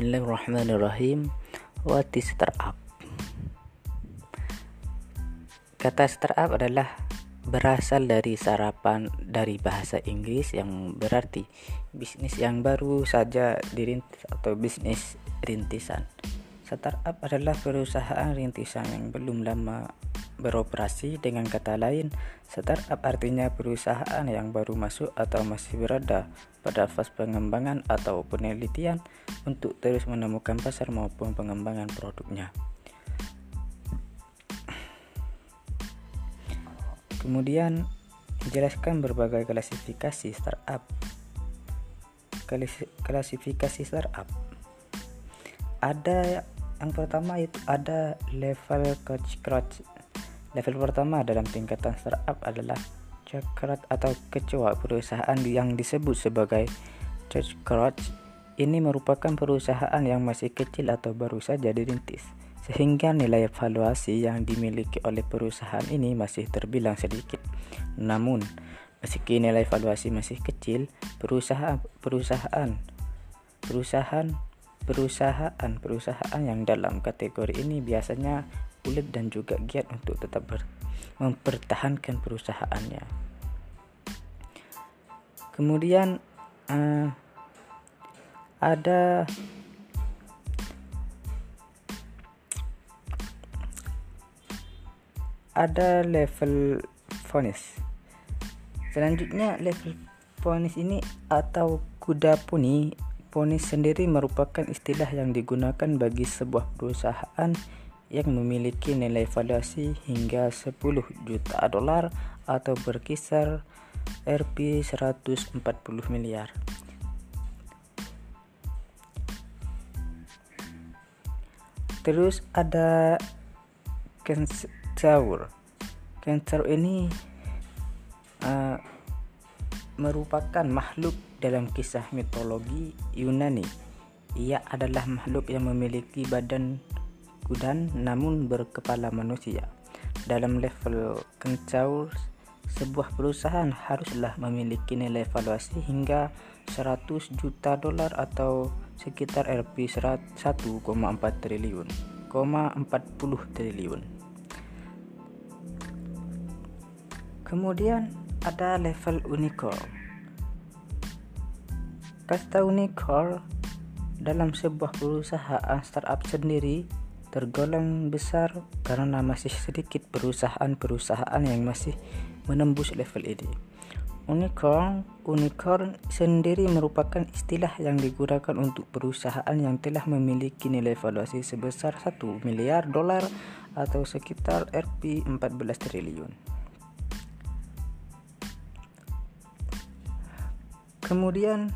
Bismillahirrahmanirrahim. What is startup? Kata startup adalah berasal dari sarapan dari bahasa Inggris yang berarti bisnis yang baru saja dirintis atau bisnis rintisan. Startup adalah perusahaan rintisan yang belum lama beroperasi. Dengan kata lain, startup artinya perusahaan yang baru masuk atau masih berada pada fase pengembangan atau penelitian untuk terus menemukan pasar maupun pengembangan produknya. Kemudian menjelaskan berbagai klasifikasi startup. Klasifikasi startup. Ada yang pertama itu ada level coach crowd level pertama dalam tingkatan startup adalah cokrat atau kecoa perusahaan yang disebut sebagai church ini merupakan perusahaan yang masih kecil atau baru saja dirintis sehingga nilai evaluasi yang dimiliki oleh perusahaan ini masih terbilang sedikit. Namun meski nilai evaluasi masih kecil perusahaan perusahaan perusahaan Perusahaan-perusahaan yang dalam kategori ini biasanya ulet dan juga giat untuk tetap mempertahankan perusahaannya. Kemudian uh, ada ada level vonis. Selanjutnya level vonis ini atau kuda puni Ponis sendiri merupakan istilah yang digunakan bagi sebuah perusahaan yang memiliki nilai valuasi hingga 10 juta dolar atau berkisar Rp 140 miliar. Terus ada Kentaur. Kentaur ini uh, merupakan makhluk dalam kisah mitologi Yunani. Ia adalah makhluk yang memiliki badan kudan namun berkepala manusia. Dalam level kencaur, sebuah perusahaan haruslah memiliki nilai valuasi hingga 100 juta dolar atau sekitar Rp 1,4 triliun, 40 triliun. Kemudian ada level unicorn Kasta unicorn dalam sebuah perusahaan startup sendiri tergolong besar karena masih sedikit perusahaan-perusahaan yang masih menembus level ini. Unicorn, unicorn sendiri merupakan istilah yang digunakan untuk perusahaan yang telah memiliki nilai valuasi sebesar 1 miliar dolar atau sekitar Rp 14 triliun. Kemudian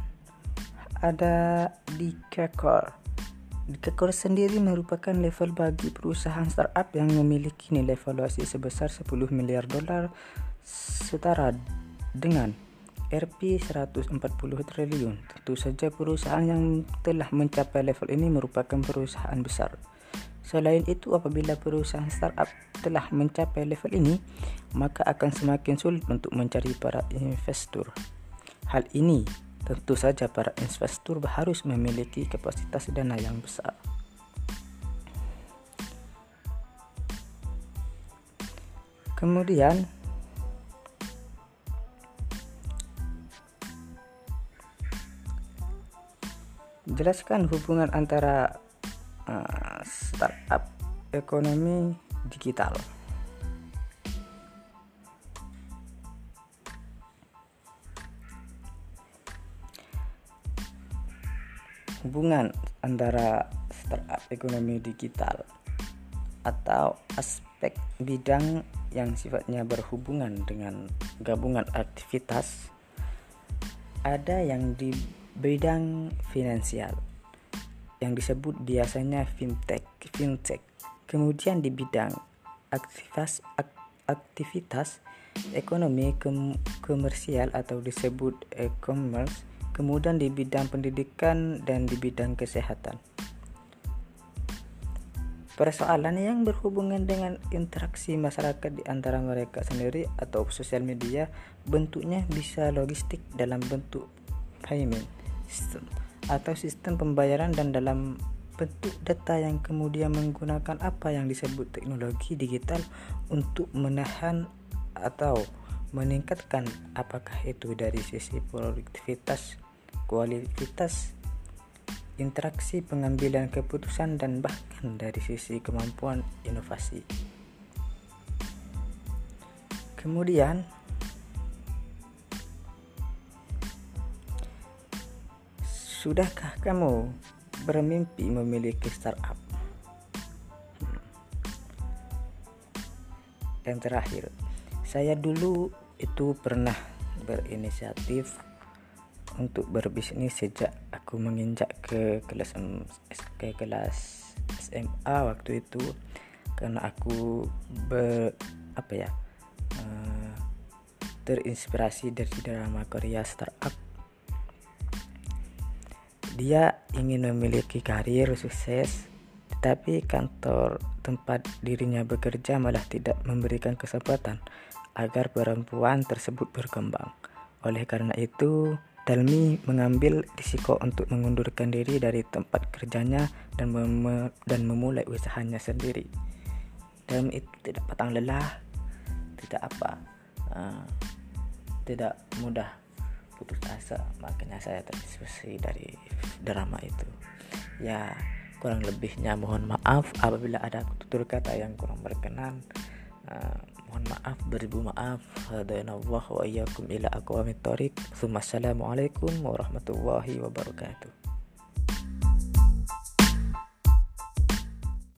ada di Kekor. Di Kekor sendiri merupakan level bagi perusahaan startup yang memiliki nilai valuasi sebesar 10 miliar dolar setara dengan Rp 140 triliun. Tentu saja perusahaan yang telah mencapai level ini merupakan perusahaan besar. Selain itu, apabila perusahaan startup telah mencapai level ini, maka akan semakin sulit untuk mencari para investor. Hal ini Tentu saja para investor harus memiliki kapasitas dana yang besar. Kemudian jelaskan hubungan antara uh, startup ekonomi digital. Hubungan antara startup ekonomi digital atau aspek bidang yang sifatnya berhubungan dengan gabungan aktivitas ada yang di bidang finansial yang disebut biasanya fintech fintech. Kemudian di bidang aktivitas aktivitas ekonomi komersial atau disebut e-commerce kemudian di bidang pendidikan dan di bidang kesehatan. Persoalan yang berhubungan dengan interaksi masyarakat di antara mereka sendiri atau sosial media bentuknya bisa logistik dalam bentuk payment system atau sistem pembayaran dan dalam bentuk data yang kemudian menggunakan apa yang disebut teknologi digital untuk menahan atau meningkatkan apakah itu dari sisi produktivitas, kualitas, interaksi pengambilan keputusan dan bahkan dari sisi kemampuan inovasi. Kemudian Sudahkah kamu bermimpi memiliki startup? Dan terakhir, saya dulu itu pernah berinisiatif untuk berbisnis sejak aku menginjak ke kelas ke kelas SMA waktu itu karena aku ber apa ya uh, terinspirasi dari drama Korea startup dia ingin memiliki karir sukses, tetapi kantor tempat dirinya bekerja malah tidak memberikan kesempatan agar perempuan tersebut berkembang. Oleh karena itu, Dalmi mengambil risiko untuk mengundurkan diri dari tempat kerjanya dan, mem dan memulai usahanya sendiri. Dalmi itu tidak patang lelah, tidak apa, uh, tidak mudah putus asa. Makanya saya terinspirasi dari drama itu. Ya kurang lebihnya mohon maaf apabila ada tutur kata yang kurang berkenan uh, mohon maaf beribu maaf. Hadainallah wa iyyakum ila aqwamit thoriq Assalamualaikum warahmatullahi wabarakatuh